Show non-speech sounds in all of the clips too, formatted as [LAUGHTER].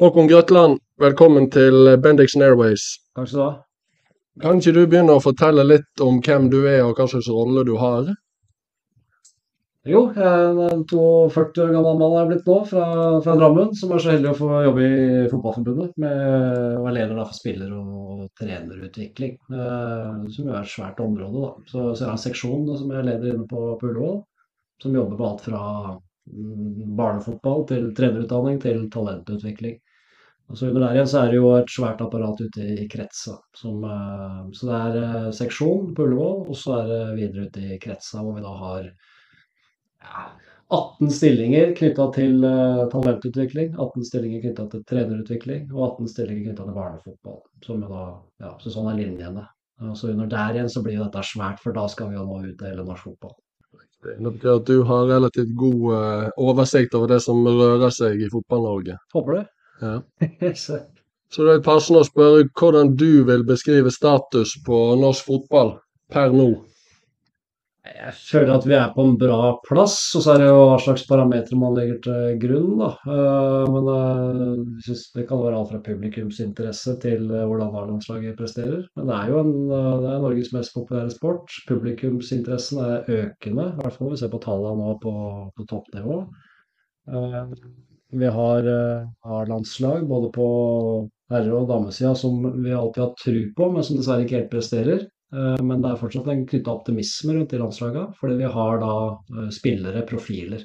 Håkon Grøtland, velkommen til Bendix Airways. Takk skal du ha. Kan ikke du begynne å fortelle litt om hvem du er og hva slags rolle du har? Jo, jeg er en 42 år gammel mann er blitt nå, fra, fra Drammen, som er så heldig å få jobbe i Fotballforbundet. Med og er leder da, for spiller- og trenerutvikling, eh, som jo er et svært område. da. Så, så jeg har en seksjon da, som jeg leder inne på, på Ullevål, som jobber med alt fra mm, barnefotball til trenerutdanning til talentutvikling. Og så under der igjen så er det jo et svært apparat ute i kretsa. Som, eh, så det er eh, seksjon på Ullevål, og så er det videre ute i kretsa hvor vi da har ja, 18 stillinger knytta til eh, talentutvikling, 18 stillinger knytta til trenerutvikling og 18 stillinger knytta til barnefotball. Da, ja, så sånn er linjene. Så under der igjen så blir jo dette svært, for da skal vi jo nå ut til hele norsk fotball. Det betyr at du har relativt god oversikt over det som rører seg i Fotball-Norge. Håper det. Ja. [LAUGHS] Så, Så det er passende å spørre hvordan du vil beskrive status på norsk fotball per nå. Jeg føler at vi er på en bra plass, og så er det jo hva slags parametere man legger til grunn. da. Eh, Men eh, jeg synes det kan være alt fra publikumsinteresse til eh, hvordan A-landslaget presterer. Men det er jo en, eh, det er Norges mest populære sport. Publikumsinteressen er økende, i hvert fall når vi ser på tallene nå på, på toppnivå. Vi har eh, A-landslag både på herre- og damesida som vi alltid har tro på, men som dessverre ikke helt presterer. Eh, Men det er fortsatt en knytta optimisme rundt de landslaga, fordi vi har da eh, spillere, profiler.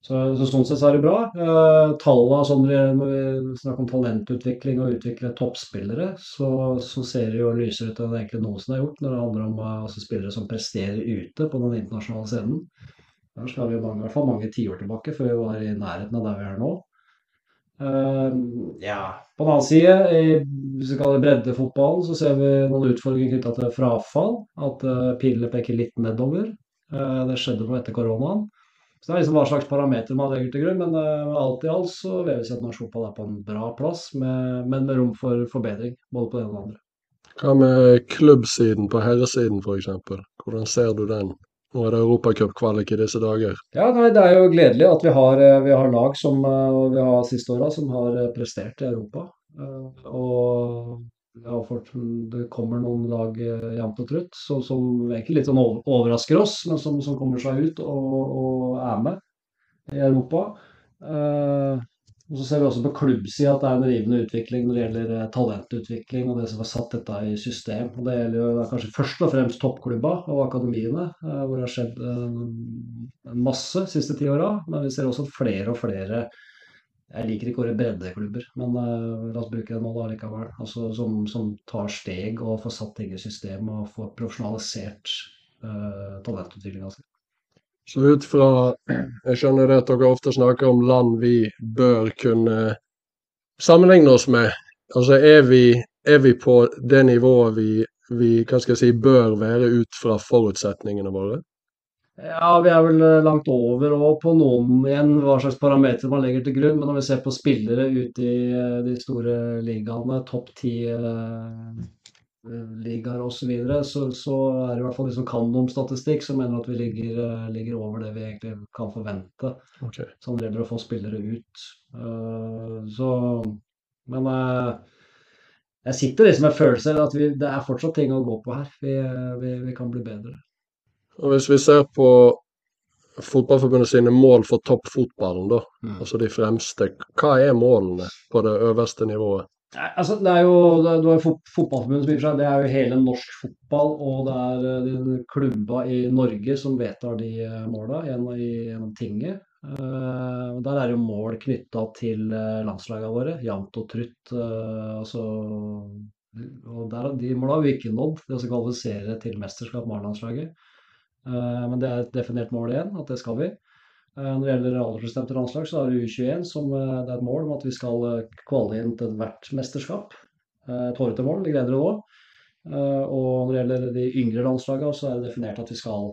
Så, så sånn sett er det bra. Eh, talla, sånn vi- når vi snakker om talentutvikling og utvikle toppspillere, så, så ser det jo lysere ut enn egentlig som har gjort når det handler om altså spillere som presterer ute på den internasjonale scenen. Der skal vi mange, i hvert fall mange tiår tilbake før vi var i nærheten av der vi er nå. Uh, ja, på den annen side, i, hvis vi kaller breddefotballen, så ser vi noen utfordringer knytta til frafall. At uh, pilene peker litt nedover. Uh, det skjedde noe etter koronaen. Så det er liksom hva slags parameter man legger til grunn. Men uh, alt i alt så vil vi si at norsk fotball er på en bra plass, med, men med rom for forbedring. Både på det ene og det andre. Hva med klubbsiden på herresiden f.eks.? Hvordan ser du den? Nå er det europacupkvalik i disse dager. Ja, nei, Det er jo gledelig at vi har, eh, vi har lag som eh, vi har siste åra som har eh, prestert i Europa. Og ja, har det kommer noen lag jevnt og trutt som, som egentlig litt sånn overrasker oss, men som, som kommer seg ut og, og er med i Europa. Eh, Og så ser vi også på klubbsida at det er en rivende utvikling når det gjelder eh, talentutvikling og det som har satt dette i system. Og Det gjelder jo kanskje først og fremst toppklubba og akademiene, eh, hvor det har skjedd eh, en masse de siste ti åra. Men vi ser også at flere og flere jeg liker ikke ordet breddeklubber, men eh, la oss bruke det nå da likevel. Altså, som, som tar steg og får satt ting i system og får profesjonalisert uh, talentutviklinga si. Så ut fra Jeg skjønner det at dere ofte snakker om land vi bør kunne sammenligne oss med. Altså er vi, er vi på det nivået vi, vi hva skal jeg si, bør være ut fra forutsetningene våre? Ja, vi er vel eh, langt over og på noen igjen hva slags parametere man legger til grunn. Men når vi ser på spillere ute i eh, de store ligaene, topp ti eh, ligaer osv., så, videre, så så er det i hvert fall de som kan om statistikk, som mener at vi ligger, eh, ligger over det vi egentlig kan forvente. Okay. Sånn det gjelder å få spillere ut. Uh, så Men uh, jeg sitter liksom med følelsen at vi, det er fortsatt ting å gå på her. Vi, vi, vi kan bli bedre. Og Hvis vi ser på Fotballforbundet sine mål for toppfotballen, da, Mm. altså de fremste, hva er målene på det øverste nivået? Nei, altså det er jo, det, jo Fotballforbundet som seg, det er jo hele norsk fotball, og det er eh, de klubba i Norge som vedtar de eh, måla gjennom, gjennom tinget. Uh, der er jo mål knytta til landslagene våre, jevnt og trutt. Uh, altså, og der, de måla har vi ikke nådd, det å kvalifisere til mesterskap med A-landslaget. Uh, men det er et definert mål igjen, at det skal vi. Eh, Når det gjelder aldersbestemte landslag, så har vi U21 som eh, det er et mål om at vi skal kvale inn til hvert mesterskap. Eh, Et hårete mål, det gleder det nå. Eh, Og når det gjelder de yngre landslagene, så er det definert at vi skal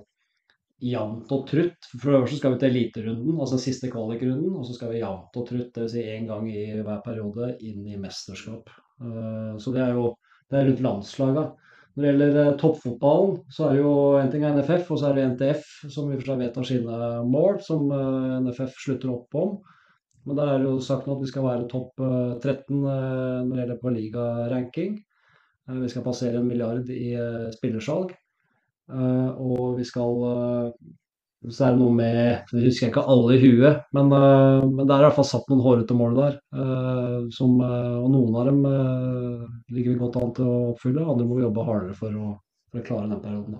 jevnt og trutt. For det første skal vi til eliterunden, altså den siste kvalikrunden. Og så skal vi jevnt og trutt, dvs. Si én gang i hver periode, inn i mesterskap. Eh, Så det er jo det er rundt landslagene. Når det gjelder eh, toppfotballen, så er det jo en ting er NFF, og så er det NTF, som i og for seg vedtar sine mål, som eh, NFF slutter opp om. Men der er det jo sagt nå at vi skal være topp 13 når det gjelder på ligaranking. Vi skal passere en milliard i spillersalg. Og vi skal så er det noe med Jeg husker ikke alle i huet, men, uh, men det er i hvert fall satt noen hårete mål der. Uh, som, uh, og noen av dem ligger vi godt an til å oppfylle, andre må vi jobbe hardere for å, for å klare den perioden.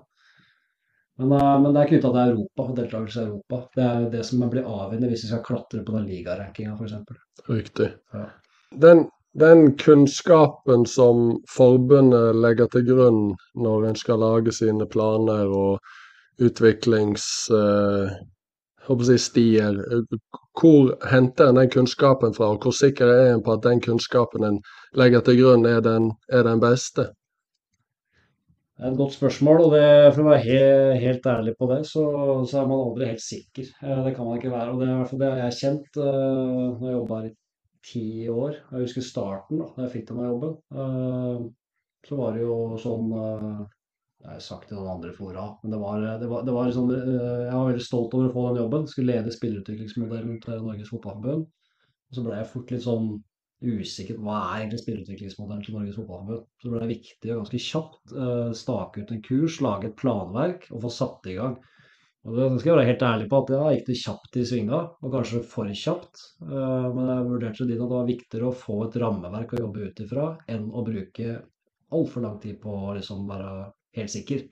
Men, men, det er knytta til Europa og deltakelse i Europa. Det er det som blir avgjørende hvis vi skal klatre på den ligarankinga, f.eks. Riktig. Ja. Den, den kunnskapen som forbundet legger til grunn når en skal lage sine planer og utviklingsstier. Eh, hvor henter en den kunnskapen fra, og hvor sikker er en på at den kunnskapen en legger til grunn, er den, er den beste? Det er et godt spørsmål, og det, for å være helt, helt ærlig på det, så, så, er man aldri helt sikker. Eh, det kan man ikke være. og Det, er det har jeg kjent uh, når jeg jobba her i ti år. Jeg husker starten da jeg fikk denne jobben. Uh, så var det jo sånn det har jeg sagt i noen andre fora, men det var, det var, det var sånn, jeg var veldig stolt over å få den jobben. Skulle lede spillerutviklingsmodellen til Norges Fotballforbund. Og så ble jeg fort litt sånn usikker på hva er egentlig spillerutviklingsmodellen til Norges Fotballforbund. Så ble det viktig å ganske kjapt uh, stake ut en kurs, lage et planverk og få satt i gang. Og det skal jeg være helt ærlig på at det gikk det kjapt i svinga, og kanskje for kjapt. Uh, men jeg vurderte det at det var viktigere å få et rammeverk å jobbe ut ifra enn å bruke altfor lang tid på å liksom være helt sikker.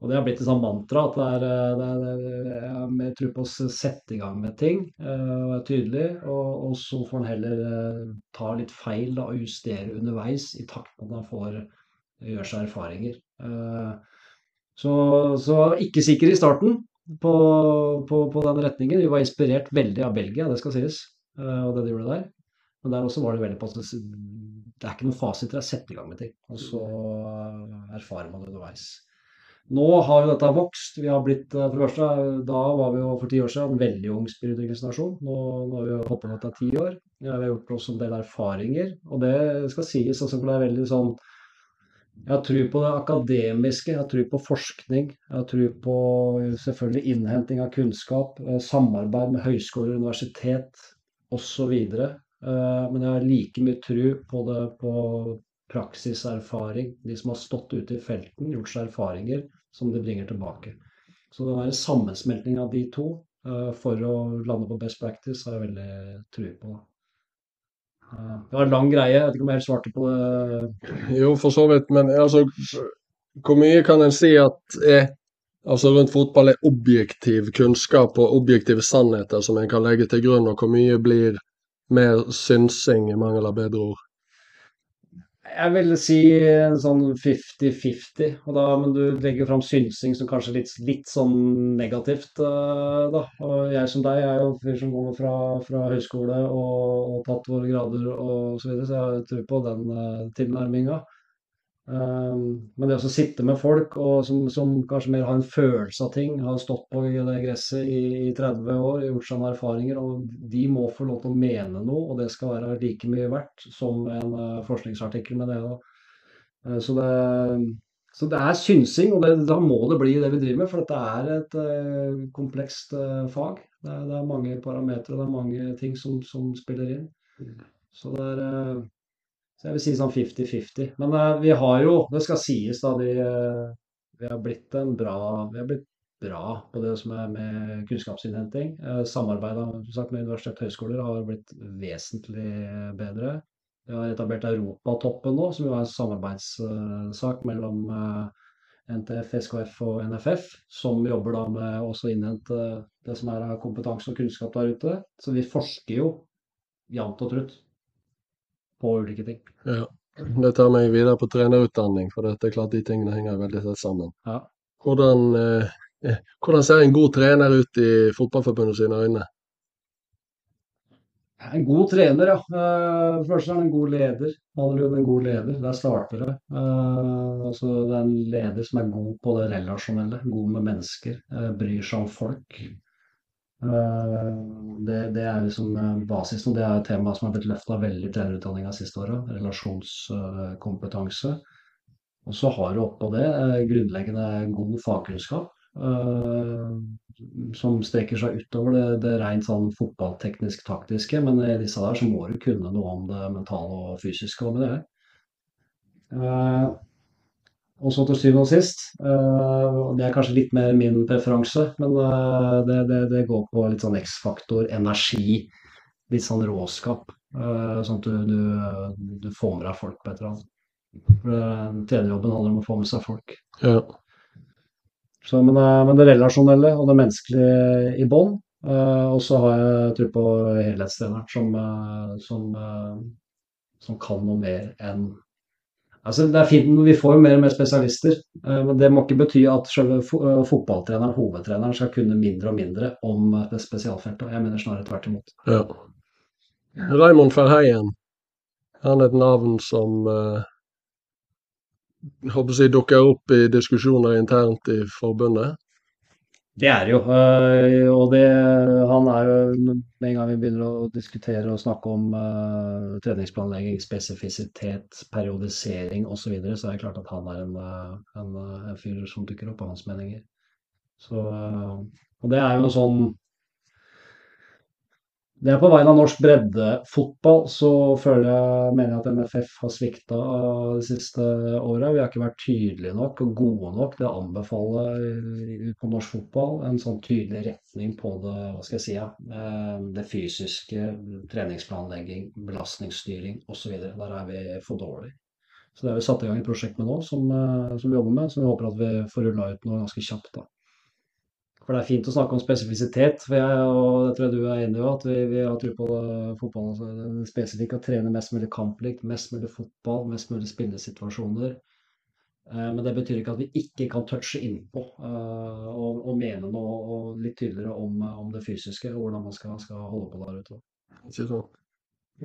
Og det har blitt et sånt mantra at det er, eh, det er, jeg har tro på å sette i gang med ting eh, og være tydelig. Og, og, så får en heller eh, ta litt feil da, og justere underveis i takt med at man får gjøre seg erfaringer. Så, så ikke sikker i starten på, på, på, den retningen. Vi var inspirert veldig av Belgia, det skal sies, og det de gjorde der. Men der også var det veldig på at det, det er ikke noen fasit til å sette i gang med ting. Og så erfarer man det underveis. Nå har jo dette vokst. Vi har blitt, for det første, Da var vi jo for ti år siden en veldig ung spirutviklingsnasjon. Nå, nå har vi hoppet på med dette ti år. Ja, vi har gjort oss en del erfaringer. Og det skal sies altså, for det er veldig sånn Jeg har tro på det akademiske, jeg har tro på forskning. Jeg har tro på selvfølgelig innhenting av kunnskap, eh, samarbeid med høyskoler, universitet osv. Eh, men jeg har like mye tru på det på praksiserfaring. De som har stått ute i felten, gjort seg erfaringer som de bringer tilbake. Så det er en sammensmelting av de to eh, for å lande på best practice, har jeg veldig tru på. Eh, det var en lang greie, jeg vet ikke om jeg helt svarte på det. Jo, for så vidt. Men altså, hvor mye kan en si at er altså rundt fotball er objektiv kunnskap og objektive sannheter som en kan legge til grunn, og hvor mye blir mer synsing, i mangel av bedre ord? Jeg vil si en sånn 50-50. Men du legger fram synsing som kanskje litt, litt sånn negativt, uh, da. Og jeg som deg er jo fyr som går fra, fra høyskole og, og tatt våre grader og så videre, så jeg tror på den uh. Ehm, men det å sitte med folk og som, som, kanskje mer har en følelse av ting, har stått på i det gresset i, i 30 år, gjort seg noen erfaringer, og de må få lov til å mene noe, og det skal være like mye verdt som en uh, forskningsartikkel med det. Uh, så, det så det er synsing, og det, da må det bli det vi driver med, for dette er et uh, komplekst fag. Det er, det er, mange parametere, det er mange ting som, som spiller inn. Så det er så jeg vil si sånn 50-50. Men uh, vi har jo, det skal sies da, de, uh, vi har blitt en bra vi har blitt bra på det som er med kunnskapsinnhenting. Uh, Samarbeidet med universitet og høyskoler har blitt vesentlig bedre. Vi har etablert Europatoppen nå, som jo er en samarbeidssak mellom NTF, SKF og NFF, som jobber da med å innhente det som er av kompetanse og kunnskap der ute. Så vi forsker jo jevnt og trutt på ulike ting. Ja. Det tar meg videre på trenerutdanning, for det er klart de tingene henger veldig tett sammen. Ja. Hvordan, eh, hvordan, ser en god trener ut i Fotballforbundet sine øyne? En god trener, ja. Uh, først er han en god leder. Handler om en god leder. Der starter det. Uh, altså, det er en leder som er god på det relasjonelle, god med mennesker, uh, bryr seg om folk. Eh, det, det, er liksom eh, basisen, det er et tema som har blitt løfta veldig i trenerutdanninga siste året. Relasjonskompetanse. Og så har du oppå det eh, grunnleggende god fagkunnskap. som strekker seg utover det, det rent sånn fotballteknisk-taktiske. Men i disse der så må du kunne noe om det mentale og fysiske Og med det. Og så til syvende og sist, eh, det er kanskje litt mer min preferanse, men eh, det, det, det går på litt sånn X-faktor, energi, litt sånn råskap. Eh, sånn at du, du, du får med deg folk på et eller annet. Trenerjobben handler om å få med seg folk. Ja. Så, men, men det relasjonelle og det menneskelige i bånn. og så har jeg tro på helhetstreneren som, som, som kan noe mer enn Altså, det er fint, Vi får mer og mer spesialister, eh, men det må ikke bety at selve eh, fotballtreneren, hovedtreneren, skal kunne mindre og mindre om eh, spesialfeltet. Jeg mener snarere tvert imot. ja. Raymond Verheyen, han er et navn som eh, håper jeg dukker opp i diskusjoner internt i forbundet. Det er det jo. øh, Og det, han er jo Med en gang vi begynner å diskutere og snakke om uh, treningsplanlegging, spesifisitet, periodisering osv., så, videre, så er det klart at han er en, øh, en, en fyr som dukker opp av hans meninger. Så, uh, og det er jo sånn det er på vegne av norsk breddefotball, så føler jeg, mener jeg at NFF har svikta de siste året. Vi har ikke vært tydelige nok og gode nok til å anbefale på norsk fotball en sånn tydelig retning på det, hva skal jeg si, ja, eh, det fysiske, treningsplanlegging, belastningsstyring osv. Der er vi for dårlige. Så det har vi satt i gang et prosjekt med nå, som, eh, som vi jobber med, som vi håper at vi får rulla ut noe ganske kjapt. da. For det er fint å snakke om spesifisitet, for jeg, og det tror jeg du er enig i, at vi, vi har tro på fotballen. Altså, det å trene mest mulig kamplikt, mest mulig fotball, mest mulig spillesituasjoner. Eh, men det betyr ikke at vi ikke kan touche innpå eh, og, og mene noe og litt tydeligere om, om det fysiske og hvordan man skal, skal holde på der ute. Ikke sant?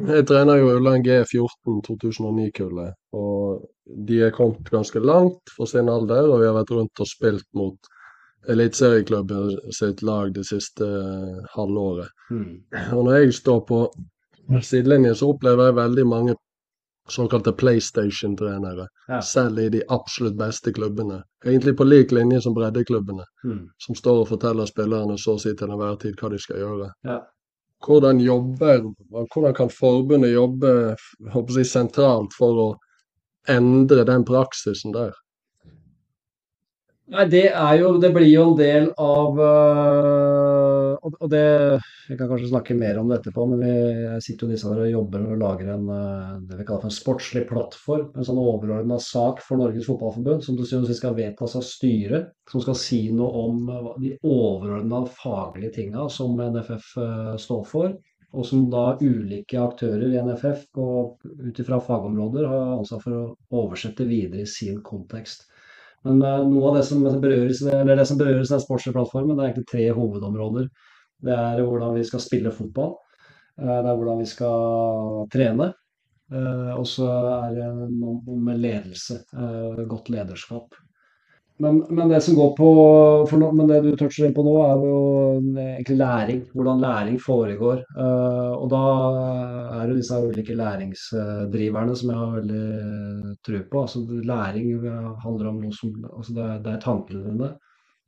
Jeg trener jo Ulland G14 2009-kullet, og de er kommet ganske langt for sin alder. Og vi har vært rundt og spilt mot eliteserieklubben sitt lag det siste eh, halvåret. Mm. Og når jeg står på sidelinjen, så opplever jeg veldig mange såkalte PlayStation-trenere. Ja. Selv i de absolutt beste klubbene. Egentlig på lik linje som breddeklubbene, Mm. som står og forteller spillerne så å si til enhver tid hva de skal gjøre. Ja. Hvordan jobber, hvordan kan forbundet jobbe jeg, sentralt for å endre den praksisen der? Nei, det er jo Det blir jo en del av uh, og, det Vi kan kanskje snakke mer om det etterpå, men vi sitter jo disse her og jobber og lager en uh, det vi kaller for en sportslig plattform. En sånn overordna sak for Norges Fotballforbund som til syvende og sist skal vedtas av styret. Som skal si noe om uh, de overordna faglige tinga som NFF øh, står for. Og som da ulike aktører i NFF og ut ifra fagområder har ansvar for å oversette videre i sin kontekst. Men noe av det som berøres, eller det som berøres i den sportslige plattformen, det er egentlig tre hovedområder. Det er hvordan vi skal spille fotball. eh, Det er hvordan vi skal trene. eh, Og så er det noe med ledelse. eh, Godt lederskap. Men, men det som går på nå, Men det du toucher inn på nå, er jo egentlig læring. Hvordan læring foregår. Eh, og da er det disse ulike læringsdriverne som jeg har veldig tro på. Altså læring handler om noe som altså det, er, det er tankene dine,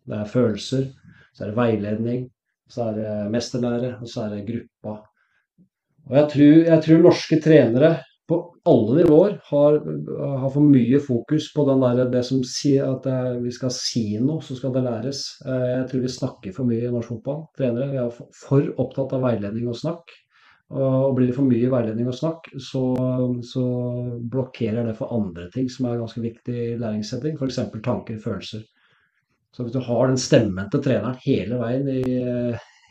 det er følelser, så er det veiledning, så er det mesterlære, og så er det gruppa. Og jeg tror, jeg tror norske trenere på alle nivåer har, har for mye fokus på der, det som sier at det, vi skal si noe, så skal det læres. Eh, Jeg tror vi snakker for mye i norsk fotball. Trenere vi er for opptatt av veiledning og snakk. Og blir det for mye veiledning og snakk, så, så blokkerer det for andre ting som er ganske viktig i læringssetting, f.eks. tanker, følelser. Så hvis du har den stemmen til treneren hele veien i,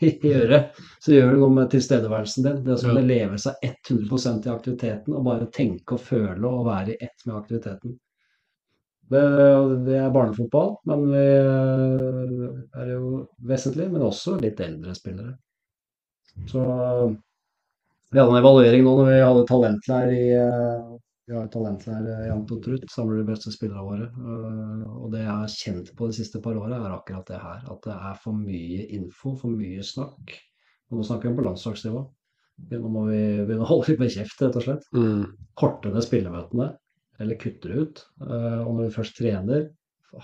[LAUGHS] øret, så gjør det noe med tilstedeværelsen din. Det å skulle leve seg 100% i aktiviteten og bare tenke og føle og være i ett med aktiviteten. Det, det er barnefotball, men vi er jo vesentlig, men også litt eldre spillere. Så vi hadde en evaluering nå når vi hadde talentleir i eh, vi har talent eh, jevnt og trutt, samler de beste spillerne våre. Eh, Og det jeg har kjent på de siste par åra, er akkurat det her. At det er for mye info, for mye snakk. Og nå snakker vi om på landslagsnivå. Nå må vi begynne å [LAUGHS] holde litt med kjeft, rett og slett. Mm. Korte ned spillemøtene, eller kutte det ut. Eh, Og når vi først trener,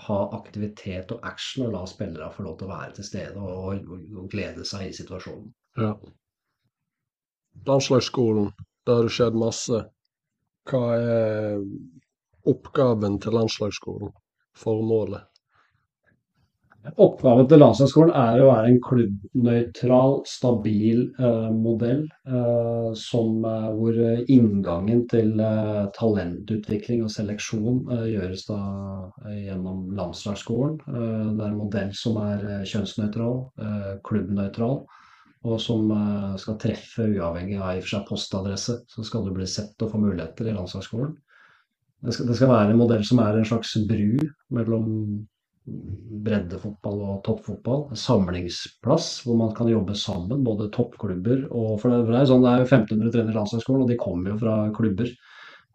ha aktivitet og action og la spillere få lov til å være til stede og, og, glede seg i situasjonen. Ja. Landslagsskolen, det har skjedd masse. Hva er oppgaven til landslagsskolen? Formålet? Oppgaven til landslagsskolen er å være en klubbnøytral, stabil eh, modell eh, som, eh, hvor inngangen til eh, talentutvikling og seleksjon eh, gjøres da eh, gjennom landslagsskolen. det er en modell som er kjønnsnøytral, klubbnøytral, og som skal treffe uavhengig av i og for seg postadresse. Så skal du bli sett og få muligheter i landslagsskolen. Det skal, det skal være en modell som er en slags bru mellom breddefotball og toppfotball. En samlingsplass hvor man kan jobbe sammen, både toppklubber og For det er, sånn, det er jo 1500 trenere i landslagsskolen, og de kommer jo fra klubber.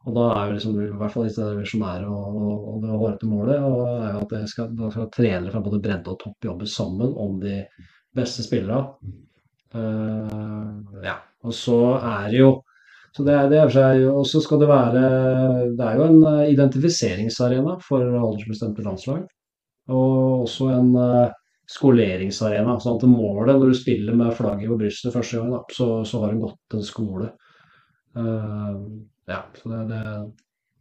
Og da er jo liksom, i hvert fall disse visjonære og, og, og det hårete målet og er jo at det skal, da skal trenere fra både bredde og topp jobbe sammen om de beste spillerne. Uh, ja. Og så er det jo så det, det seg, og så skal det være Det er jo en identifiseringsarena for aldersbestemte landslag. Og også en uh, skoleringsarena. sånn at målet når du spiller med flagget på brystet første gang, da, så, så, har du gått en skole. Uh, ja, så det, det,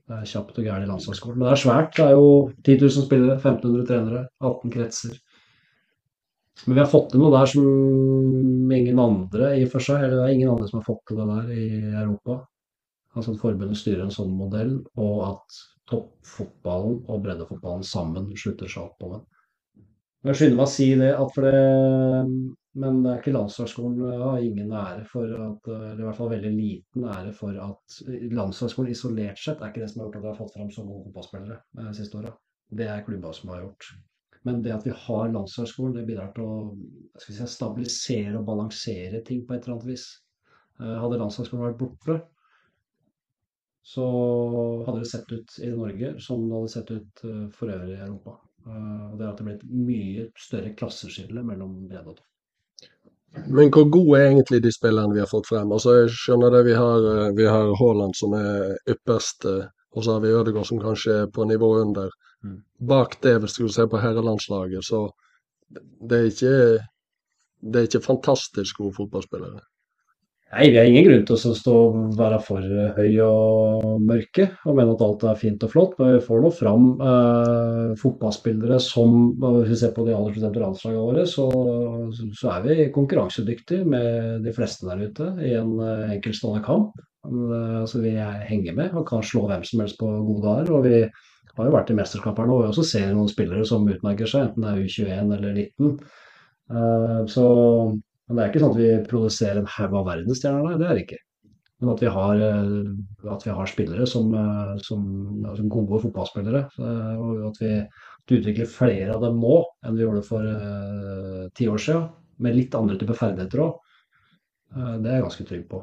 det, er kjapt og gærent i landslagsskolen. Men det er svært. Det er jo 10 000 spillere, 1500 trenere, 18 kretser. Men vi har fått til noe der som ingen andre i for seg, eller det er ingen andre som har fått til det der i Europa. Altså at forbundet styrer en sånn modell, og at toppfotballen og breddefotballen sammen slutter seg opp om den. Jeg skynder meg å si det, at for det men det er ikke landslagsskolen har ingen ære for at Eller i hvert fall veldig liten ære for at landslagsskolen isolert sett er ikke det som har gjort at vi har fått fram så gode fotballspillere de siste åra. Det er klubba som har gjort. Men det at vi har landslagsskolen, det bidrar til å si, stabilisere og balansere ting på et eller annet vis. Eh, hadde landslagsskolen vært borte, så hadde det sett ut i Norge som det hadde sett ut eh, for øvrig i Europa. Eh, og det ble et mye større klasseskille mellom bredde og topp. Men hvor gode er egentlig de spillerne vi har fått frem? Altså Jeg skjønner det, vi har, Haaland som er ypperste, og så har vi Ødegaard som kanskje er på nivå under. Bak det, hvis du ser på herrelandslaget, så det er ikke det er ikke fantastisk gode fotballspillere. Nei, vi har ingen grunn til å stå og være for høy og mørke og mene at alt er fint og flott. Men vi får nå fram eh, fotballspillere som Hvis vi ser på de aller fleste landslagene våre, så, så, er vi konkurransedyktige med de fleste der ute i en eh, enkeltstående kamp. Men, eh, altså, vi henger med og kan slå hvem som helst på gode dager. Og vi har jo vært i mesterskap her nå og vi også ser noen spillere som utmerker seg, enten det er U21 eller 19. Uh, så men det er ikke sånn at vi produserer en haug av verdensstjerner der, det er det ikke. Men at vi har, eh, at vi har spillere som, eh, som altså gode fotballspillere. Og at vi, utvikler flere av dem nå enn vi gjorde for uh, ti år siden. Med litt andre typer ferdigheter òg. Uh, det er jeg ganske trygg på.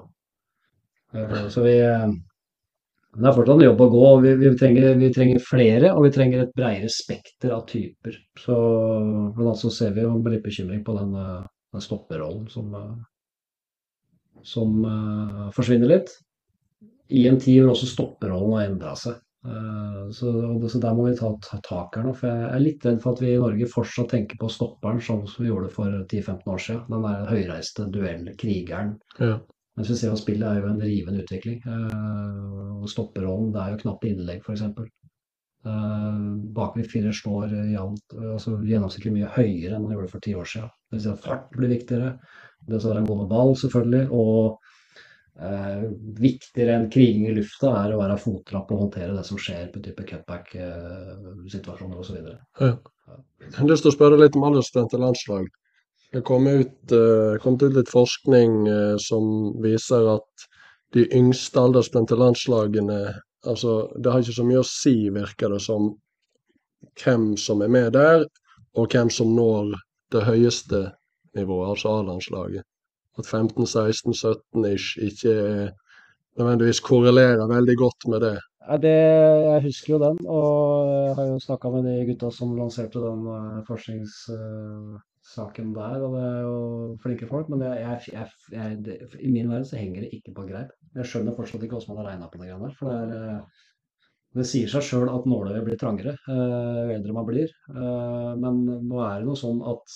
Uh, så vi Det er fortsatt en jobb å gå. Vi, vi, trenger, vi, trenger, flere, og vi trenger et bredere spekter av typer. Så blant annet så ser vi med litt bekymring på den den stopperrollen som, eh, som uh, forsvinner litt. I en tid hvor også stopperrollen har endra seg. Uh, så, så, der må vi ta, ta tak her nå. For jeg er litt redd for at vi i Norge fortsatt tenker på stopperen sånn som vi gjorde for 10-15 år siden. Den der høyreiste duellkrigeren. Ja. Mens vi ser at spillet er jo en rivende utvikling. Uh, og Stopperollen, det er jo knapt innlegg, f.eks. Uh, Bakoverfire står jevnt, altså gjennomsnittlig mye høyere enn man gjorde for ti år siden. Det vil si at fart blir viktigere. Det skal være en god med ball, selvfølgelig. Og Eh, viktigere enn kriging i lufta er å være fotrapp og håndtere det som skjer på type cutback-situasjoner uh, osv. Ja. Jeg har lyst til å spørre litt om aldersbestemte landslag. Det kom ut, uh, kom ut litt forskning uh, som viser at de yngste aldersbestemte landslagene Altså, det har ikke så mye å si, virker det som, hvem som er med der, og hvem som når det høyeste nivået, altså A-landslaget. At 15, 16, 17 ish ikke nødvendigvis korrelerer veldig godt med det. Ja, det, jeg husker jo den, og jeg har jo snakka med de gutta som lanserte den uh, uh, der. og Det er jo flinke folk, men jeg, jeg, jeg, det, i min verden så henger det ikke på greip. Jeg skjønner fortsatt ikke hvordan man har regna på det greiene der. For det er, uh, Det sier seg sjøl at nåløyet blir trangere eh, jo eldre man blir. Eh, men nå er det noe sånn at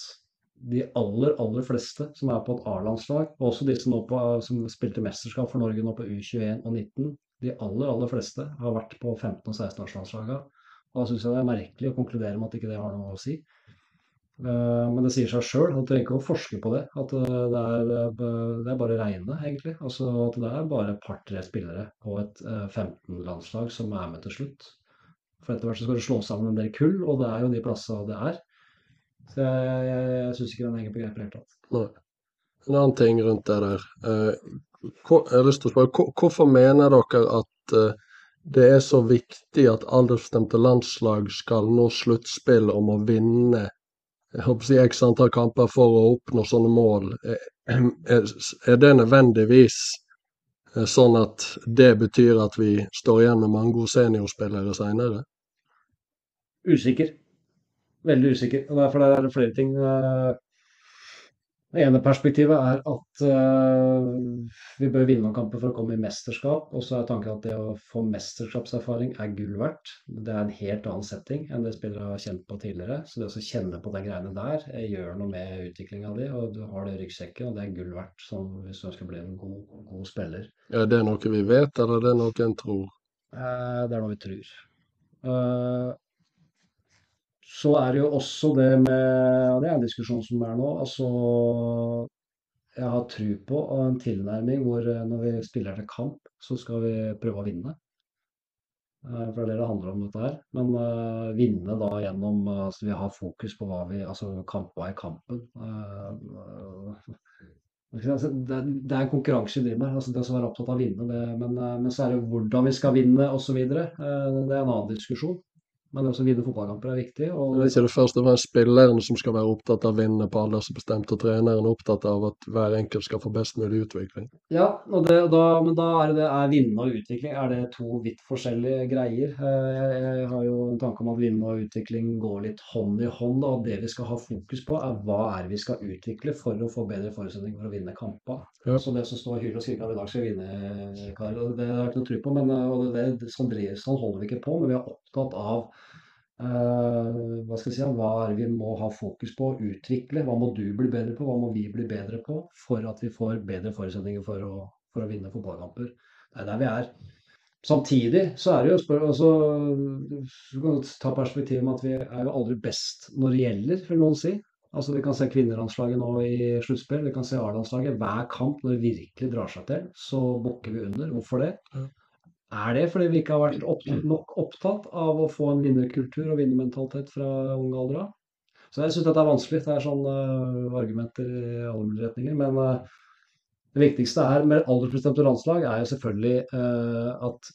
de aller, aller fleste som er på et A-landslag, og også nå på, som spilte mesterskap for Norge nå på U21 og 19, de aller, aller fleste har vært på 15- og 16-årslandslaga. Og da syns jeg det er merkelig å konkludere med at ikke det har noe å si. Eh, Men det sier seg sjøl, du trenger ikke å forske på det. At eh, det er, eh, det er bare regnet, egentlig. Altså at det er bare et par-tre spillere på et eh, 15-landslag som er med til slutt. For etter hvert så skal du slå sammen en del kull, og det er jo de plassene det er. Så jeg, jeg, jeg syns ikke den henger på greip i det hele tatt. En annen ting rundt det der. Jeg har lyst til å spørre, hvorfor mener dere at det er så viktig at aldersbestemte landslag skal nå sluttspill om å vinne jeg x antall kamper for å oppnå sånne mål? Eh, Er, er det nødvendigvis eh, sånn at det betyr at vi står igjen med mange gode seniorspillere seinere? Usikker. Veldig usikker. Og derfor er det flere ting. Det ene perspektivet er at uh, vi bør vinne noen kamper for å komme i mesterskap. Og så er tanken at det å få mesterskapserfaring er gull verdt. Det er en helt annen setting enn det spillere har kjent på tidligere. Så det å kjenne på de greiene der eh, gjør noe med utviklinga di. Og du har det i ryggsekken, og det er gull verdt hvis du ønsker å bli en god, god spiller. Er det noe vi vet, eller er det noe en tror? Uh, Det er noe vi tror. Eh, Så er det jo også det med Og det er en diskusjon som er nå. Altså Jeg har tro på en tilnærming hvor eh, når vi spiller til kamp, så skal vi prøve å vinne. Eh, For det er det det handler om, dette her. Men uh, vinne da gjennom at Altså vi har fokus på hva vi Altså kamp, hva er kampen? Uh, Det, er- det er en konkurranse vi driver med. altså Det å være opptatt av å vinne, det, men, uh, men så er det hvordan vi skal vinne osv. Det er en annen diskusjon. Men også vinne fotballkamper er viktig. Og Det er ikke det første og fremst spilleren som skal være opptatt av å vinne på aldersbestemt, og treneren er opptatt av at hver enkelt skal få best mulig utvikling. Ja, det, da, men da er det er vinne og utvikling er det to vidt forskjellige greier. Eh, Jeg, jeg har jo en tanke om at vinne og utvikling går litt hånd i hånd. da, Og det vi skal ha fokus på, er hva er vi skal utvikle for å få bedre forutsetninger for å vinne kamper. Ja. Så det som står hyl og skriker at i dag skal vi vinne, Karl, det har jeg ikke noe tro på. Men eh, det, det, sånn, sånn holder vi ikke på. Men vi er opptatt av uh, hva skal si, hva er vi må ha fokus på utvikle? Hva må du bli bedre på? Hva må vi bli bedre på for at vi får bedre forutsetninger for å, for å vinne fotballkamper? Det er der vi er. Samtidig så er det jo spør, altså, Du kan ta perspektivet med at vi er jo aldri best når det gjelder, vil noen si. Altså Vi kan se kvinnelandslaget nå i sluttspill, vi kan se A-landslaget. Hver kamp når det virkelig drar seg til, så bukker vi under. Hvorfor det? Ja. Er det fordi vi ikke har vært opp, nok opptatt av å få en vinnerkultur og vinnermentalitet fra ung alder av? Så jeg syns dette er vanskelig. Det er sånne øh, argumenter i alle mulige retninger. Men øh, det viktigste er med aldersbestemte landslag er jo selvfølgelig øh, at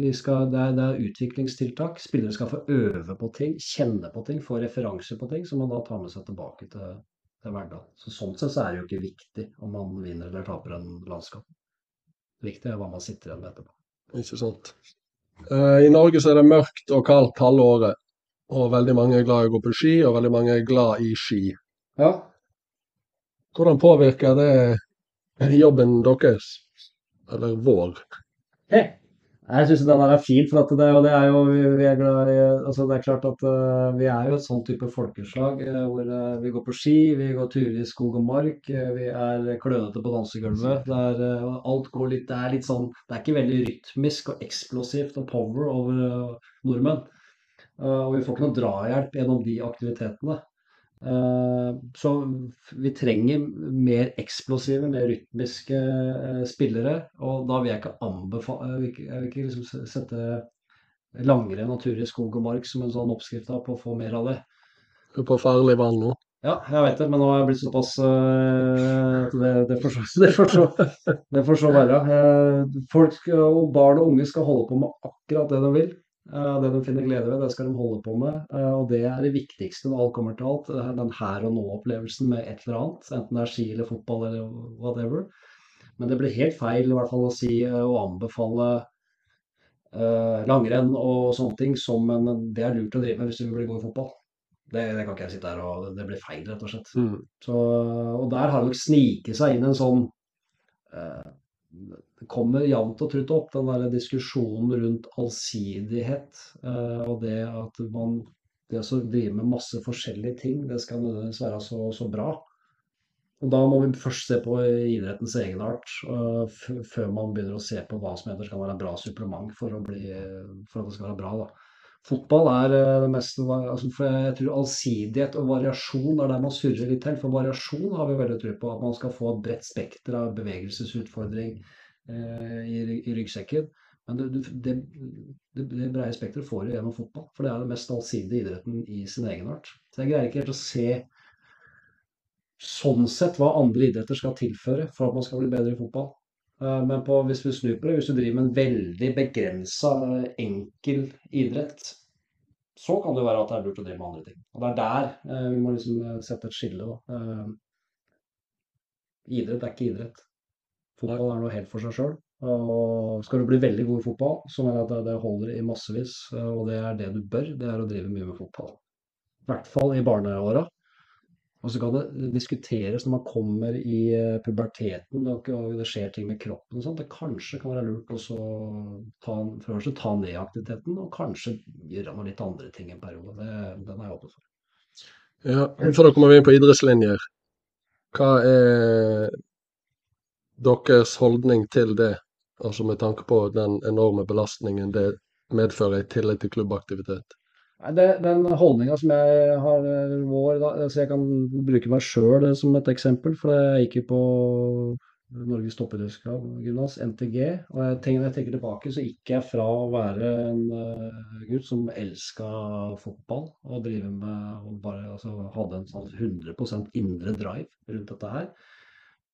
vi skal, det, er, det er utviklingstiltak. Spillere skal få øve på ting, kjenne på ting, få referanser på ting som man da tar med seg tilbake til, til hverdagen. Så Sånn sett så er det jo ikke viktig om man vinner eller taper en landskap. Det viktige er hva man sitter igjen med etterpå. Ikke sant? Eh, I Norge så er det mørkt og kaldt halve året. Og veldig mange er glad i å gå på ski, og veldig mange er glad i ski. Ja, Hvordan påvirker det jobben deres? Eller vår? Jeg syns den der er fin, for det, det er jo vi er glad i altså Det er klart at uh, vi er jo et sånn type folkeslag uh, hvor uh, vi går på ski, vi går turer i skog og mark, vi er klønete på dansegulvet. Det er, alt går litt Det er litt sånn Det er ikke veldig rytmisk og eksplosivt og power over nordmenn. Og vi får ikke noe drahjelp gjennom de aktivitetene. Eh, Så vi trenger mer eksplosive, mer rytmiske eh, spillere. Og da vil jeg ikke anbefale Jeg vil ikke, liksom sette langrenn og tur i skog og mark som en sånn oppskrift på å få mer av det. Du er på farlig vann nå. Ja, jeg vet det, men nå har jeg blitt såpass uh, det, det, får så, [LAUGHS] det, får så, det får så være. Folk og barn og unge skal holde på med akkurat det de vil. Eh, Det de finner glede ved, det skal de holde på med. Eh, Og det er det viktigste når alt kommer til alt. Den her og nå-opplevelsen med et eller annet. Enten det er ski eller fotball eller whatever. Men det blir helt feil i hvert fall å si og å anbefale uh, langrenn og sånne ting som en Det er lurt å drive med hvis du vil bli god i fotball. Det, det kan ikke jeg sitte her og Det blir feil, rett og slett. Mm. Så, og der har det nok sniket seg inn en sånn eh, kommer jevnt og trutt opp, den der diskusjonen rundt allsidighet. eh, og det at man det å drive med masse forskjellige ting, det skal nødvendigvis være så, så bra. Og da må vi først se på idrettens egenart, uh, før man begynner å se på hva som heter skal være en bra supplement for, bli, for, at det skal være bra. Da. Fotball er uh, det meste altså, Jeg tror allsidighet og variasjon er der man surrer litt til. For variasjon har vi veldig tro på. At man skal få et bredt spekter av bevegelsesutfordring i, i ryggsekken. Men det, det, det, det breie spekteret får du gjennom fotball, for det er den mest allsidige idretten i sin egenart. Så jeg greier ikke helt å se sånn sett hva andre idretter skal tilføre for at man skal bli bedre i fotball. Eh, men på, hvis vi snur på det, hvis du driver med en veldig begrensa, enkel idrett, så kan det være at det er lurt å drive med andre ting. Og det er der eh, vi må liksom eh, sette et skille. Da. Idrett er ikke idrett. Fotball er noe helt for seg sjøl. Skal du bli veldig god i fotball, så mener jeg at det holder i massevis. Og det er det du bør, det er å drive mye med fotball. I hvert fall i barneåra. Og så kan det diskuteres når man kommer i eh, puberteten og det skjer ting med kroppen og sånt. Det kanskje kan være lurt å ta, ta ned aktiviteten og kanskje gjøre noen litt andre ting en periode. Det, den er jeg åpen for. Ja, Før da kommer vi inn på idrettslinjer. Hva er deres holdning til det? Altså med tanke på den enorme belastningen det medfører i tillegg til klubbaktivitet. Det, den holdninga som jeg har eh, vår, da, så Jeg kan bruke meg sjøl som et eksempel. For jeg gikk jo på Norges toppidrettsgymnas, NTG. Og jeg tenker, når jeg tenker tilbake, så gikk jeg fra å være en uh, gutt som elska fotball og drive med og bare altså, hadde en sånn 100% indre drive rundt dette her,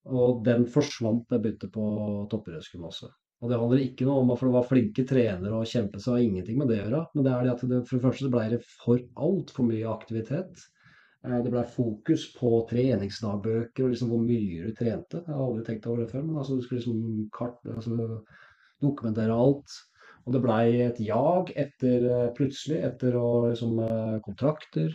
og den forsvant da jeg begynte på toppidrettsgymnaset. Og det handler ikke noe om at det var flinke trenere og kjempe seg, har ingenting med det å gjøre. Men det er det at det, for det første ble det for altfor mye aktivitet. Eh, det ble fokus på treningsdagbøker og liksom hvor mye du trente. Jeg har aldri tenkt over det før, men altså, du skulle liksom kart, altså, dokumentere alt. Og det blei et jag etter eh, plutselig etter å liksom eh, kontrakter.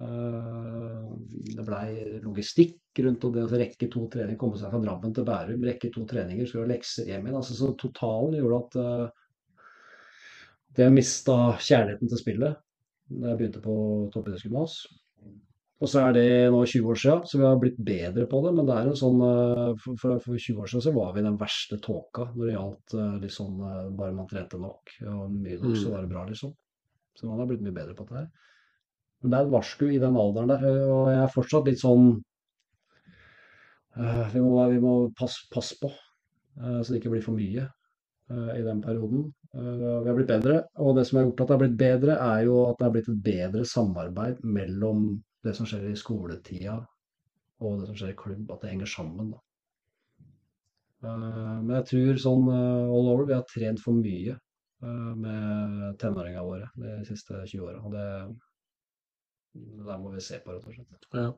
Det blei logistikk rundt det å rekke to treninger, komme seg fra Drammen til Bærum, rekke to treninger, skulle ha lekser hjem igjen. Altså, så totalen gjorde at jeg det mista kjærligheten til spillet da jeg begynte på toppidrettsgymnas. Og så er det nå 20 år siden, så vi har blitt bedre på det. Men det er en sånn uh, for, for, 20 år siden så var vi den verste tåka når det gjaldt liksom, bare man trente nok. Og mye nok, så mm. var det bra, liksom. Så man har blitt mye bedre på det her. Men det er et varsku i den alderen der, og jeg er fortsatt litt sånn uh, Vi må, vi må passe pass på, uh, så det ikke blir for mye uh, i den perioden. vi har blitt bedre, og det som har gjort at det har blitt bedre, er jo at det har blitt et bedre samarbeid mellom det som skjer i skoletida og det som skjer i klubb, at det henger sammen. Da. men jeg tror sånn all over, vi har trent for mye med tenåringene våre de siste 20 åra. Det der må vi se på, rett og slett. Ja.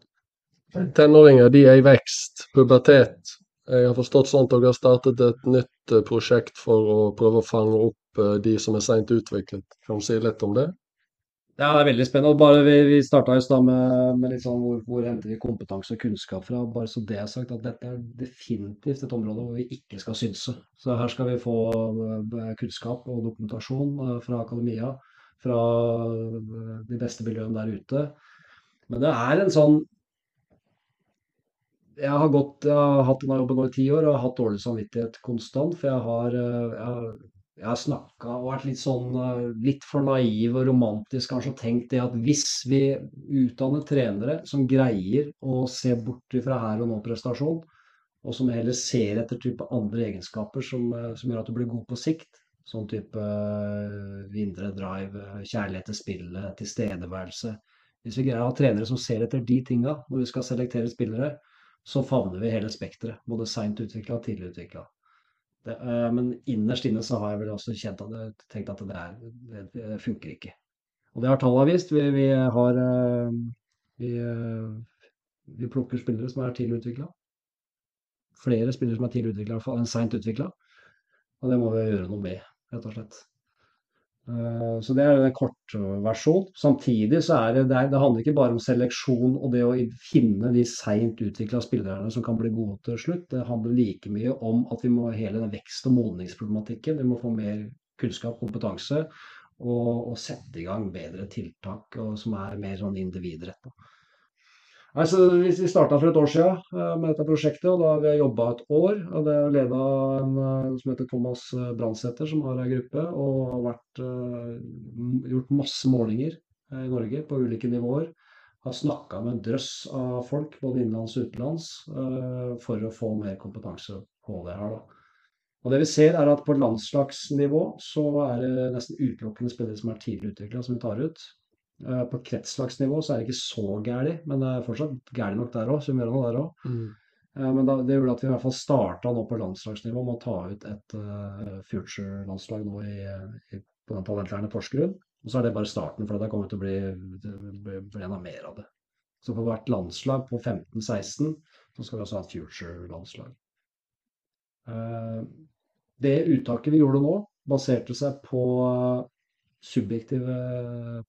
Tenåringer de er i vekst, pubertet. Jeg har forstått sånn at dere har startet et nytt eh, prosjekt for å prøve å fange opp eh, de som er seint utviklet. Kan du si litt om det? Ja, det er veldig spennende. Bare vi, vi starta med, med, litt sånn hvor, hvor, henter vi kompetanse og kunnskap fra. Bare så det er sagt at dette er definitivt et område hvor vi ikke skal synse. Så her skal vi få eh, kunnskap og dokumentasjon fra akademia fra de beste miljøene der ute. Men det er en sånn Jeg har, gått, jeg har hatt denne jobben nå i ti år og har hatt dårlig samvittighet konstant. For jeg har, jeg jeg har snakka og vært litt sånn litt for naiv og romantisk kanskje og tenkt det at hvis vi utdanner trenere som greier å se bort fra her og nå-prestasjon, og som heller ser etter type andre egenskaper som, som gjør at du blir god på sikt, Sånn type uh, indre drive, kjærlighet til spillet, tilstedeværelse. Hvis vi greier å ha trenere som ser etter de tinga når vi skal selektere spillere, så favner vi hele spekteret. Både seint utvikla og tidlig utvikla. Eh, men innerst inne så har jeg vel også kjent at jeg, tenkt at det, er, det, funker ikke. Og det har tallene vist. Vi, vi har uh, vi, vi, plukker spillere som er tidlig utvikla. Flere spillere som er tidlig utvikla enn seint utvikla. Og det må vi gjøre noe med rett og slett. Eh, Så det er en kortversjon. Samtidig så er det, det handler ikke bare om seleksjon og det å finne de seint utvikla spillerne som kan bli gode til slutt. Det handler like mye om at vi må hele den vekst- og modningsproblematikken. Vi må få mer kunnskap, kompetanse, og, og sette i gang bedre tiltak og, som er mer sånn individretta. Altså, vi vi starta for et år siden eh, med dette prosjektet, og da har vi jobba et år. og Det er leda av en eh, som heter Thomas eh, Brandsæter, som har ei gruppe, og har vært, gjort masse målinger i Norge på ulike nivåer. Har snakka med en drøss av folk, både innenlands og utenlands, for å få mer kompetanse på det her. da. Og det vi ser er at På landslagsnivå så er det nesten utelukkende spillere som er tidlig utvikla, som vi tar ut. Eh, På kretslagsnivå så er det ikke så gærent, men det er fortsatt gærent nok der òg. Der også. Mm. Eh, Men da, det gjorde at vi i hvert fall starta nå på landslagsnivå med å ta ut et uh, future-landslag nå i, i, på den talentlærende Porsgrunn. Og så er det bare starten, for det kommer til å bli, bli, blir enda mer av det. Så på hvert landslag på 15-16 så skal vi også ha et future-landslag. Uh, Det uttaket vi gjorde nå, baserte seg på subjektive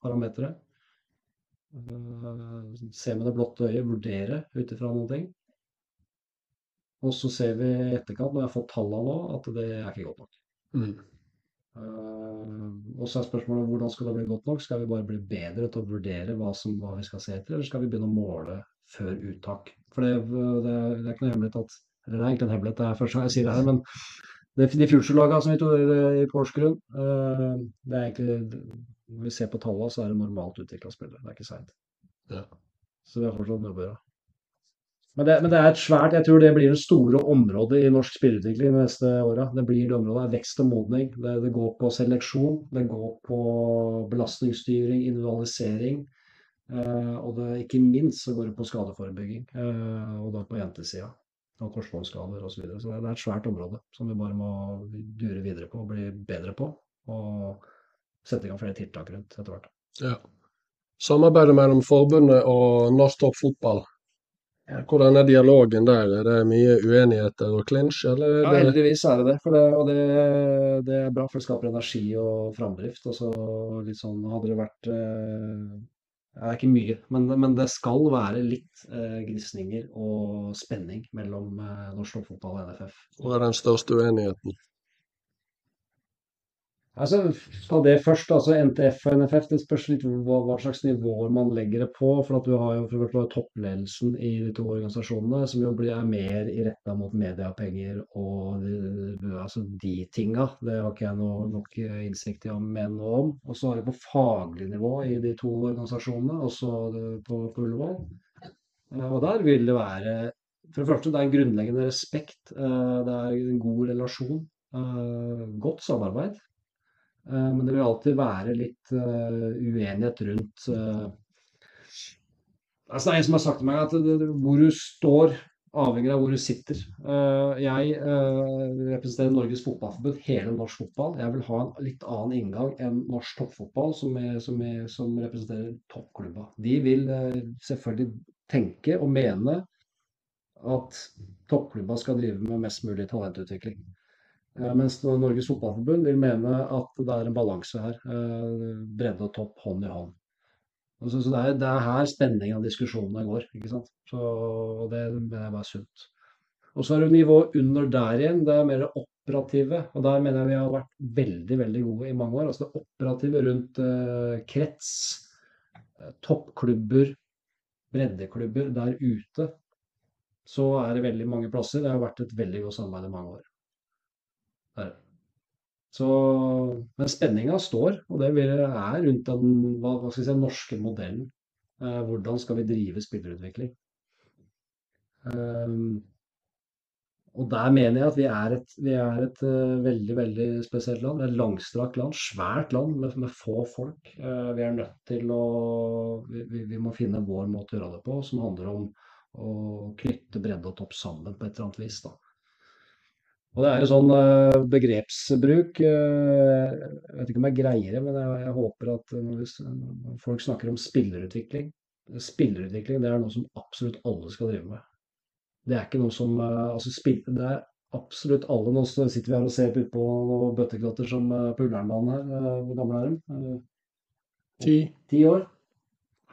parametere. Eh, Se med det blotte øyet, vurdere ut ifra noen ting. Og så ser vi i etterkant, når jeg har fått tallene nå, at det er ikke godt nok. Mm. Eh, og så er spørsmålet hvordan skal det bli godt nok? Skal vi bare bli bedre til å vurdere hva, som, hva vi skal se etter, eller skal vi begynne å måle før uttak? For det, det, det er ikke noe hemmelighet at Eller det er egentlig en hemmelighet, det er første gang jeg sier det her, men det, de future-laga som vi tok i Porsgrunn, eh, det er egentlig Når vi ser på tallene, så er det normalt utvikla spillere. Det er ikke seint. Ja. Så vi har fortsatt mye å gjøre. Men det, men det er et svært Jeg tror det blir det store området i norsk spillerutvikling de neste åra. Det blir det området er vekst og modning. Det, det går på seleksjon, det går på belastningsstyring, individualisering. Eh, og det, ikke minst så går det på skadeforebygging. Eh, og da på jentesida. Og korsbåndskader osv. Så, videre. så det, er et svært område som vi bare må dure videre på og bli bedre på. Og sette i gang flere tiltak rundt etter hvert. Ja. Samarbeidet mellom forbundet og norsk toppfotball. Hvordan er dialogen der? Er det mye uenigheter og eller Ja, heldigvis er det det. For det og det, det er bra, for det skaper energi og framdrift. Og så litt sånn hadde det vært eh, Det er ikke mye, men, men det skal være litt eh, gnisninger og spenning mellom eh, norsk toppfotball og NFF. Hva er den største uenigheten? Altså, Ta det først. altså NTF og NFF. Det spørs litt hva, hva slags nivåer man legger det på. for at Du har jo for eksempel, toppledelsen i de to organisasjonene, som jo blir, er mer i retta mot mediepenger og altså de tinga. Det har ikke jeg noe, nok innsikt i å mene noe om. Og så har du på faglig nivå i de to organisasjonene, også på, på Ullevål. Eh, Og der vil det være For det første, det er en grunnleggende respekt. eh, Det er en god relasjon. eh, Godt samarbeid. Eh, Men det vil alltid være litt eh, uenighet rundt eh, altså Det er en som har sagt til meg at hvor du står, avhenger av hvor du sitter. Jeg representerer Norges Fotballforbund, hele norsk fotball. Jeg vil ha en litt annen inngang enn norsk toppfotball, som, er, som, er, som representerer toppklubba. De vil selvfølgelig tenke og mene at toppklubba skal drive med mest mulig talentutvikling. Mens Norges Fotballforbund vil mene at det er en balanse her. eh, Bredde og topp hånd i hånd. Så er, det er her spenningen av diskusjonene går. ikke sant? Så, og det mener jeg bare er sunt. Og så er det nivået under der igjen. Det er mer det operative. Og der mener jeg vi har vært veldig veldig gode i mange år. Altså det operative rundt eh, krets, eh, toppklubber, breddeklubber der ute. Så er det veldig mange plasser. Det har vært et veldig godt samarbeid i mange år. Det er. Så, men spenninga står, og det er rundt den hva, hva si, norske modellen. Eh, hvordan skal vi drive spillerutvikling? Ehm, og der mener jeg at vi er et, vi er et eh, veldig veldig spesielt land. Et langstrakt land, svært land med, med få folk. Eh, vi er nødt til å vi, vi må finne vår måte å gjøre det på, som handler om å knytte bredde og topp sammen på et eller annet vis. da. Og det er jo sånn eh, begrepsbruk eh, Jeg vet ikke om jeg greier det, men jeg, jeg håper at når, vi, s- når folk snakker om spillerutvikling Spillerutvikling det er noe som absolutt alle skal drive med. Det er ikke noe som eh, altså spill, det er absolutt alle. Nå sitter vi her og ser ut på noen bøtteklatter som på Ullernbanen her. Hvor gamle er de? Ti. Ti år.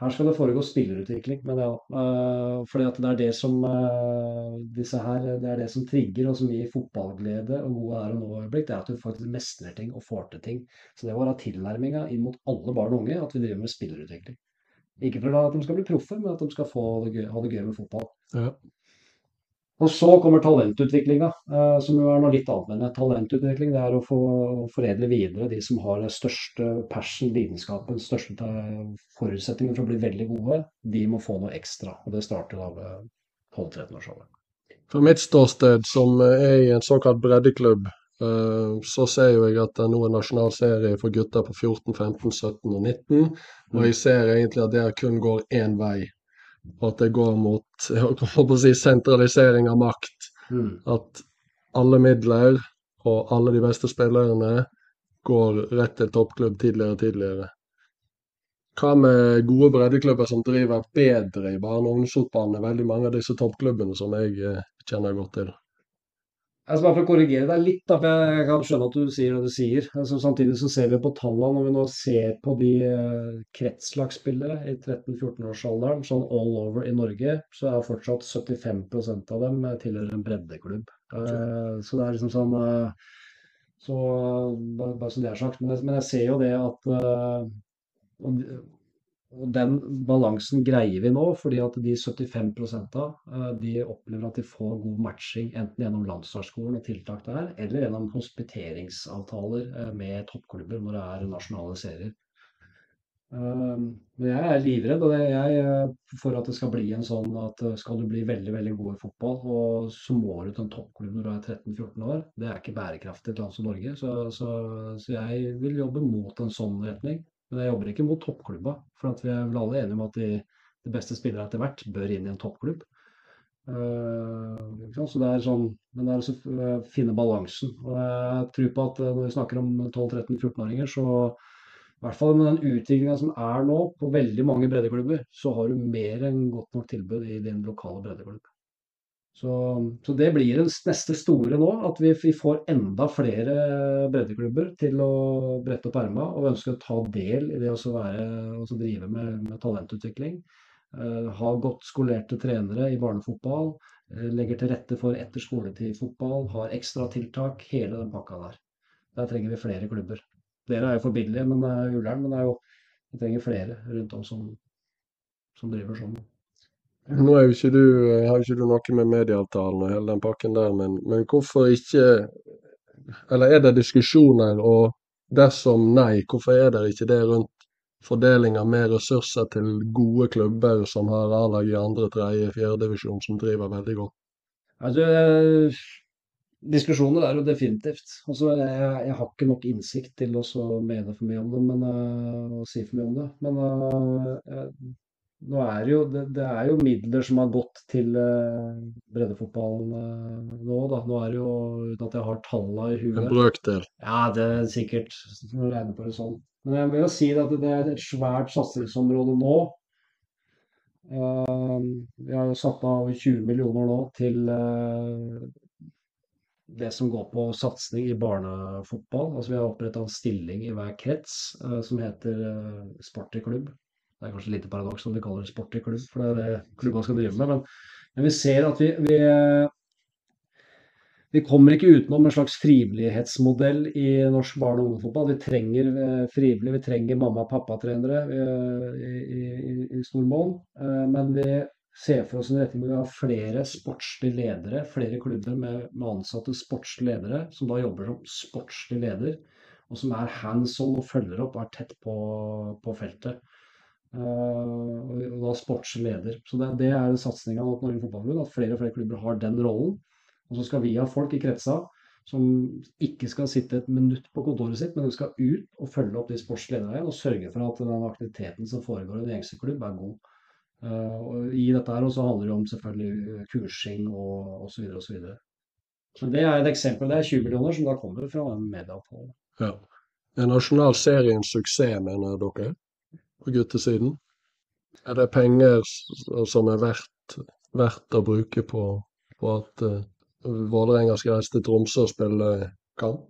Her skal det foregå spillerutvikling, men ja. Uh, fordi at det er det som uh, disse her, det er det som trigger og som gir fotballglede og gode her og nå-øyeblikk. Det er at du faktisk mestrer ting og får til ting. Så det var da tilnærminga inn mot alle barn og unge at vi driver med spillerutvikling. Ikke for at de skal bli proffe, men at de skal få det gøy, ha det gøy med fotball. Ja. Og så kommer talentutviklinga, eh, som jo er noe litt annet. enn talentutvikling det er å få foredle videre de som har den største passion, lidenskapen, største forutsetningen for å bli veldig gode. De må få noe ekstra. Og det starter da ved 12-13-årsalderen. Fra mitt ståsted, som er i en såkalt breddeklubb, eh, så ser jo jeg at det nå er nasjonal serie for gutter på 14, 15, 17 og 19. Og jeg ser egentlig at det kun går én vei og at det går mot si, sentralisering av makt. Mm. At alle midler og alle de beste spillerne går rett til toppklubb tidligere og tidligere. Hva med gode breddeklubber som driver bedre i barne- og ungdomsfotballen? Veldig mange av disse toppklubbene som jeg eh, kjenner godt til. Altså bare for å korrigere deg litt, da, for jeg kan skjønne at du sier det du sier. Altså samtidig så ser vi på tallene når vi nå ser på de uh, kretslagsspillere i 13-14-årsalderen, sånn all over i Norge, så er fortsatt 75% av dem tilhører en breddeklubb. Uh, så det er liksom sånn Så bare, så det er sagt. Men jeg ser jo det at og den balansen greier vi nå, fordi at de 75 av eh, de opplever at de får god matching enten gjennom landslagsskolen og tiltak der, eller gjennom hospiteringsavtaler eh, med toppklubber når det er nasjonale serier. Ehm, men jeg er livredd og jeg, eh, for at det skal bli en sånn at skal du bli veldig veldig god i fotball, så må du til en toppklubb når du er 13-14 år. Det er ikke bærekraftig i et land som Norge. Så, så, så jeg vil jobbe mot en sånn retning. Men jeg jobber ikke mot toppklubba, for vi er vel alle enige om at de, de beste spillere etter hvert bør inn i en toppklubb. Uh, så det er sånn, Men det er å uh, finne balansen. Og jeg tror på at uh, når vi snakker om 12-13-14-åringer, så i hvert fall med den utviklinga som er nå på veldig mange breddeklubber, så har du mer enn godt nok tilbud i din lokale breddeklubb. Så, så, det blir den neste store nå, at vi, vi, får enda flere breddeklubber til å brette opp erma og ønsker å ta del i det å drive med, med talentutvikling. Uh, ha godt skolerte trenere i barnefotball. Uh, legger til rette for etter skoletid-fotball. Har ekstratiltak. Hele den pakka der. Der trenger vi flere klubber. Dere er jo forbilledlige, men det er Ullern. Men det er jo, vi trenger flere rundt om som, som driver sånn. Nå er jo ikke du, eh, har ikke du noe med medieavtalen og hele den pakken der, men, men hvorfor ikke Eller er det diskusjoner, og dersom nei, hvorfor er det ikke det rundt fordeling av mer ressurser til gode klubber som har A-lag i andre, tredje, fjerdedivisjon, som driver veldig godt? Altså, diskusjoner er jo definitivt. Altså, jeg, jeg, har ikke nok innsikt til å mene for mye om det, men, uh, å si for mye om det. Men uh, nå er det, jo, det, det, er jo midler som har gått til uh, breddefotballen uh, nå, da. Nå er det jo, uten at jeg har tallene i huet En brøkdel? Ja, det er sikkert. Når regner på det sånn. Men jeg vil jo si at det er et svært satsingsområde nå. Uh, vi har jo satt av 20 millioner nå til det som går på satsing i barnefotball. Altså Vi har oppretta en stilling i hver krets som heter uh, i klubb. Det er kanskje lite paradoks om vi kaller det sport i klubb, for det er det klubbene skal drive med. Men, men vi ser at vi, vi, vi, kommer ikke utenom en slags frivillighetsmodell i norsk barne- og ungdomsfotball. Vi trenger eh, frivillige, vi trenger mamma- og pappa-trenere i, i, i stor monn. Eh, men vi ser for oss en retning hvor vi har flere sportslige ledere, flere klubber med, med ansatte sportslige ledere, som da jobber som sportslig leder, og som er hands on og følger opp og er tett på, på feltet. Uh, og da sportsleder. Så det, det er satsinga til Norge Fotballforbund, at flere og flere klubber har den rollen. Og så skal vi ha folk i kretsa som ikke skal sitte et minutt på kontoret sitt, men de skal ut og følge opp de sportslederne igjen og sørge for at den aktiviteten som foregår i den gjengse klubb, er god. Uh, og I dette her også handler det om selvfølgelig kursing og osv. osv. Så det er et eksempel. Det er 20 millioner som da kommer fra en medieavtale. Ja. Er nasjonal serie suksess, mener dere? På guttesiden? Er det penger som er verdt, verdt å bruke på, på at uh, Vålerenga skal reise til Tromsø og spille kamp?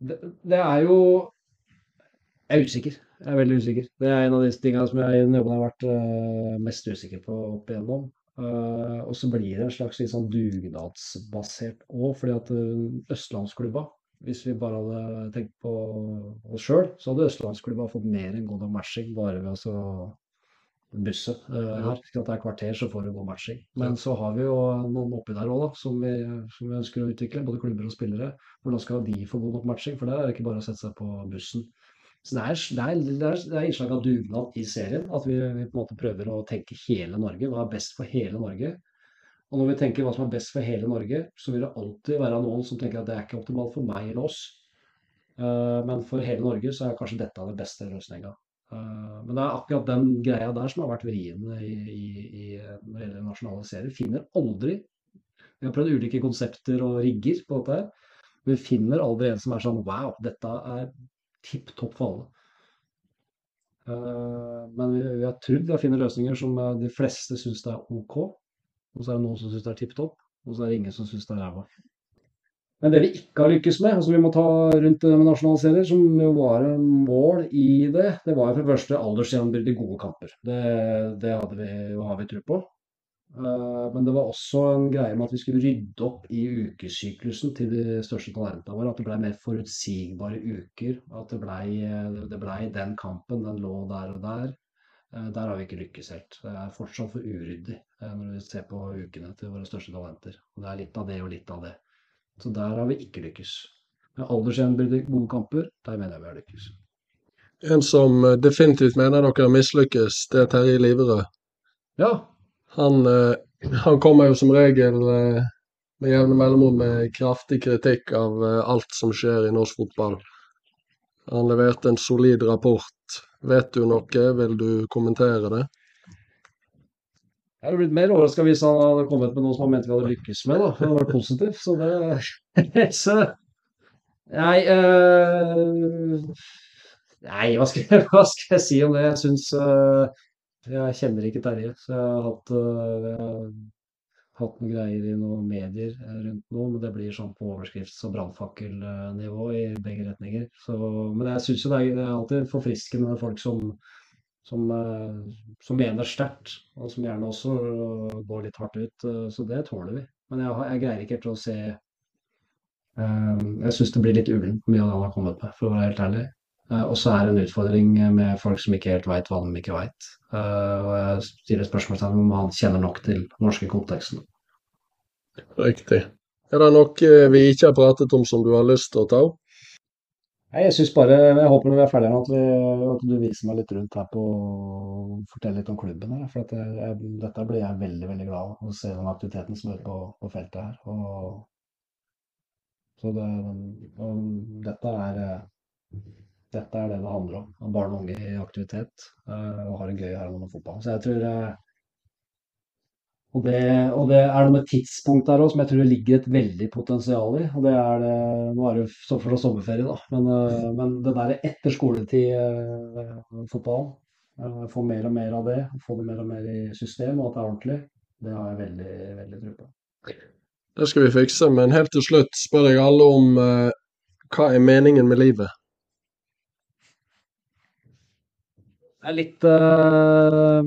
Det, det er jo Jeg er usikker. Jeg er veldig usikker. Det er en av de tingene som jeg i den jobben har vært uh, mest usikker på opp igjennom. Uh, og så blir det en slags litt sånn dugnadsbasert òg, fordi at uh, østlandsklubba Hvis vi bare hadde tenkt på oss sjøl, så hadde østlandsklubba fått mer enn god nok matching bare ved å busse uh, her. Det er kvarter, så får du god matching. Men så har vi jo noen oppi der òg, som, vi, som vi ønsker å utvikle. Både klubber og spillere. Hvordan skal de få god nok matching? For der er det ikke bare å sette seg på bussen. Så det er, det er, det er, det er innslag av dugnad i serien. At vi, vi, på en måte prøver å tenke hele Norge. Hva er best for hele Norge? Og når vi tenker hva som er best for hele Norge, så vil det alltid være noen som tenker at det er ikke optimalt for meg eller oss. Uh, men for hele Norge så er kanskje dette den beste løsninga. Uh, men det er akkurat den greia der som har vært vrien i, i, i, når det gjelder nasjonale serier. Finner aldri Vi har prøvd ulike konsepter og rigger på dette her. Vi finner aldri en som er sånn wow, dette er tipp topp for alle. Uh, men vi, vi, har trodd vi har funnet løsninger som de fleste syns er OK. Og så er det noen som syns det er tipp topp, og så er det ingen som syns det er ræva. Men det vi ikke har lykkes med, som vi må ta rundt med nasjonale serier, som jo var en mål i det, det var jo for det første aldersgjennombruddet i gode kamper. Det, det hadde vi, har vi tro på. Eh, men det var også en greie med at vi skulle rydde opp i ukesyklusen til de største talentene våre. At det ble mer forutsigbare uker. At det blei det ble den kampen, den lå der og der. Eh, der har vi ikke lykkes helt. Det er fortsatt for uryddig eh, når vi ser på ukene til våre største talenter. Og det er litt av det og litt av det. Så der har vi ikke lykkes. Med aldersgjenbrudd gode kamper, der mener jeg vi har lykkes. En som definitivt mener dere har mislykkes, det er Terje Liverød. Ja, han, eh, han kommer jo som regel eh, med jevne mellomrom med kraftig kritikk av eh, alt som skjer i norsk fotball. Han leverte en solid rapport. Vet du noe? Vil du kommentere det? Jeg hadde blitt mer overraska hvis han hadde kommet med noe som han mente vi hadde lykkes med. da. Det hadde vært positivt. Så det [LAUGHS] så, Nei øh, Nei, hva skal, jeg, hva skal, jeg, si om det? Jeg syns øh, jeg kjenner ikke Terje, så jeg har hatt, øh, hatt noen greier i noen medier øh, rundt noe, men det blir sånn på overskrifts- og brannfakkelnivå i begge retninger. Så, men jeg syns jo det er, alltid forfriskende med folk som, som, øh, som mener sterkt, og som gjerne også går litt hardt ut. Så det tåler vi. Men jeg, jeg greier ikke helt å se Jeg syns det blir litt ullent mye av det han har kommet med, for å være helt ærlig. Eh, og så er det en utfordring med folk som ikke helt veit hva de ikke veit. Eh, og jeg stiller spørsmål om han kjenner nok til den norske konteksten. Riktig. Er det noe vi ikke har pratet om som du har lyst til å ta opp? Nei, jeg synes bare, jeg håper når vi er ferdige at, vi, at du viser meg litt rundt her på og forteller litt om klubben. her, for jeg, jeg, Dette blir jeg veldig veldig glad av, å se den aktiviteten som er på, på feltet her. Og, så det, og dette er dette er det det handler om. Barn og unge i aktivitet uh, og har det gøy her med fotball. Så jeg tror uh, og, det, og det, er noe med tidspunkt der òg som jeg tror det ligger et veldig potensial i. og det er det, Nå er det jo for sommerferie, da, men, uh, men det der etter skoletid-fotballen Få mer og mer av det, få det mer og mer i system, og at det er ordentlig, det har jeg veldig, veldig tro på. Det skal vi fikse, men helt til slutt spør jeg alle om hva er meningen med livet? Det er litt uh,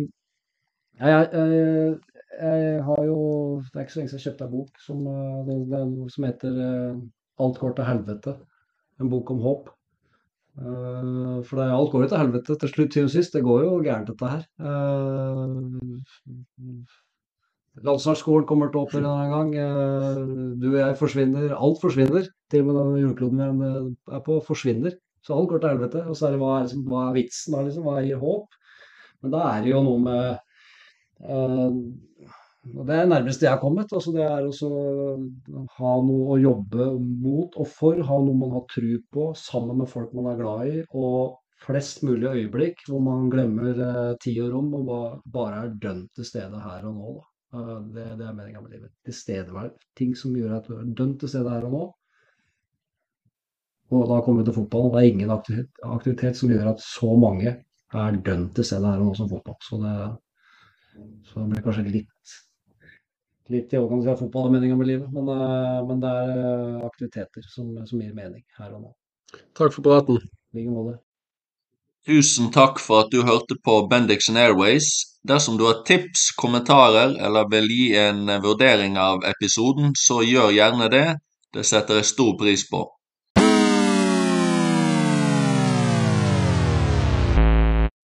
jeg, jeg, jeg, har jo Det er ikke så lenge siden jeg kjøpte en bok som, uh, som heter uh, 'Alt går til helvete'. En bok om håp. for det, alt går jo til helvete til slutt, til og sist. Det går jo gærent, dette her. Landslagsskolen kommer til å åpne en gang. du og jeg forsvinner. Alt forsvinner. Til og med den jordkloden vi er på, forsvinner. Så alt går til helvete. Og så er det hva er, liksom, hva er vitsen da, liksom? Hva gir håp? Men da er det jo noe med uh, og Det er nærmest det jeg har kommet. altså Det er å ha noe å jobbe mot og for. Ha noe man har tro på, sammen med folk man er glad i. Og flest mulig øyeblikk hvor man glemmer uh, tid og rom og bare er dønn til stede her og nå. Uh, det, det, er meninga med livet. Tilstedeværelse. Ting som gjør at du er dønn til stede her og nå. Og da kommer vi til fotball. Det er ingen aktivitet, aktivitet som gjør at så mange er dønn til stedet her og nå som fotball. Så det, så det blir kanskje litt litt i overkant av fotball er meninga med livet. Men, eh, men det er eh, aktiviteter som, som gir mening her og nå. Takk for praten. I like måte. Tusen takk for at du hørte på Bendixen Airways. Dersom du har tips, kommentarer eller vil gi en vurdering av episoden, så gjør gjerne det. Det setter jeg stor pris på.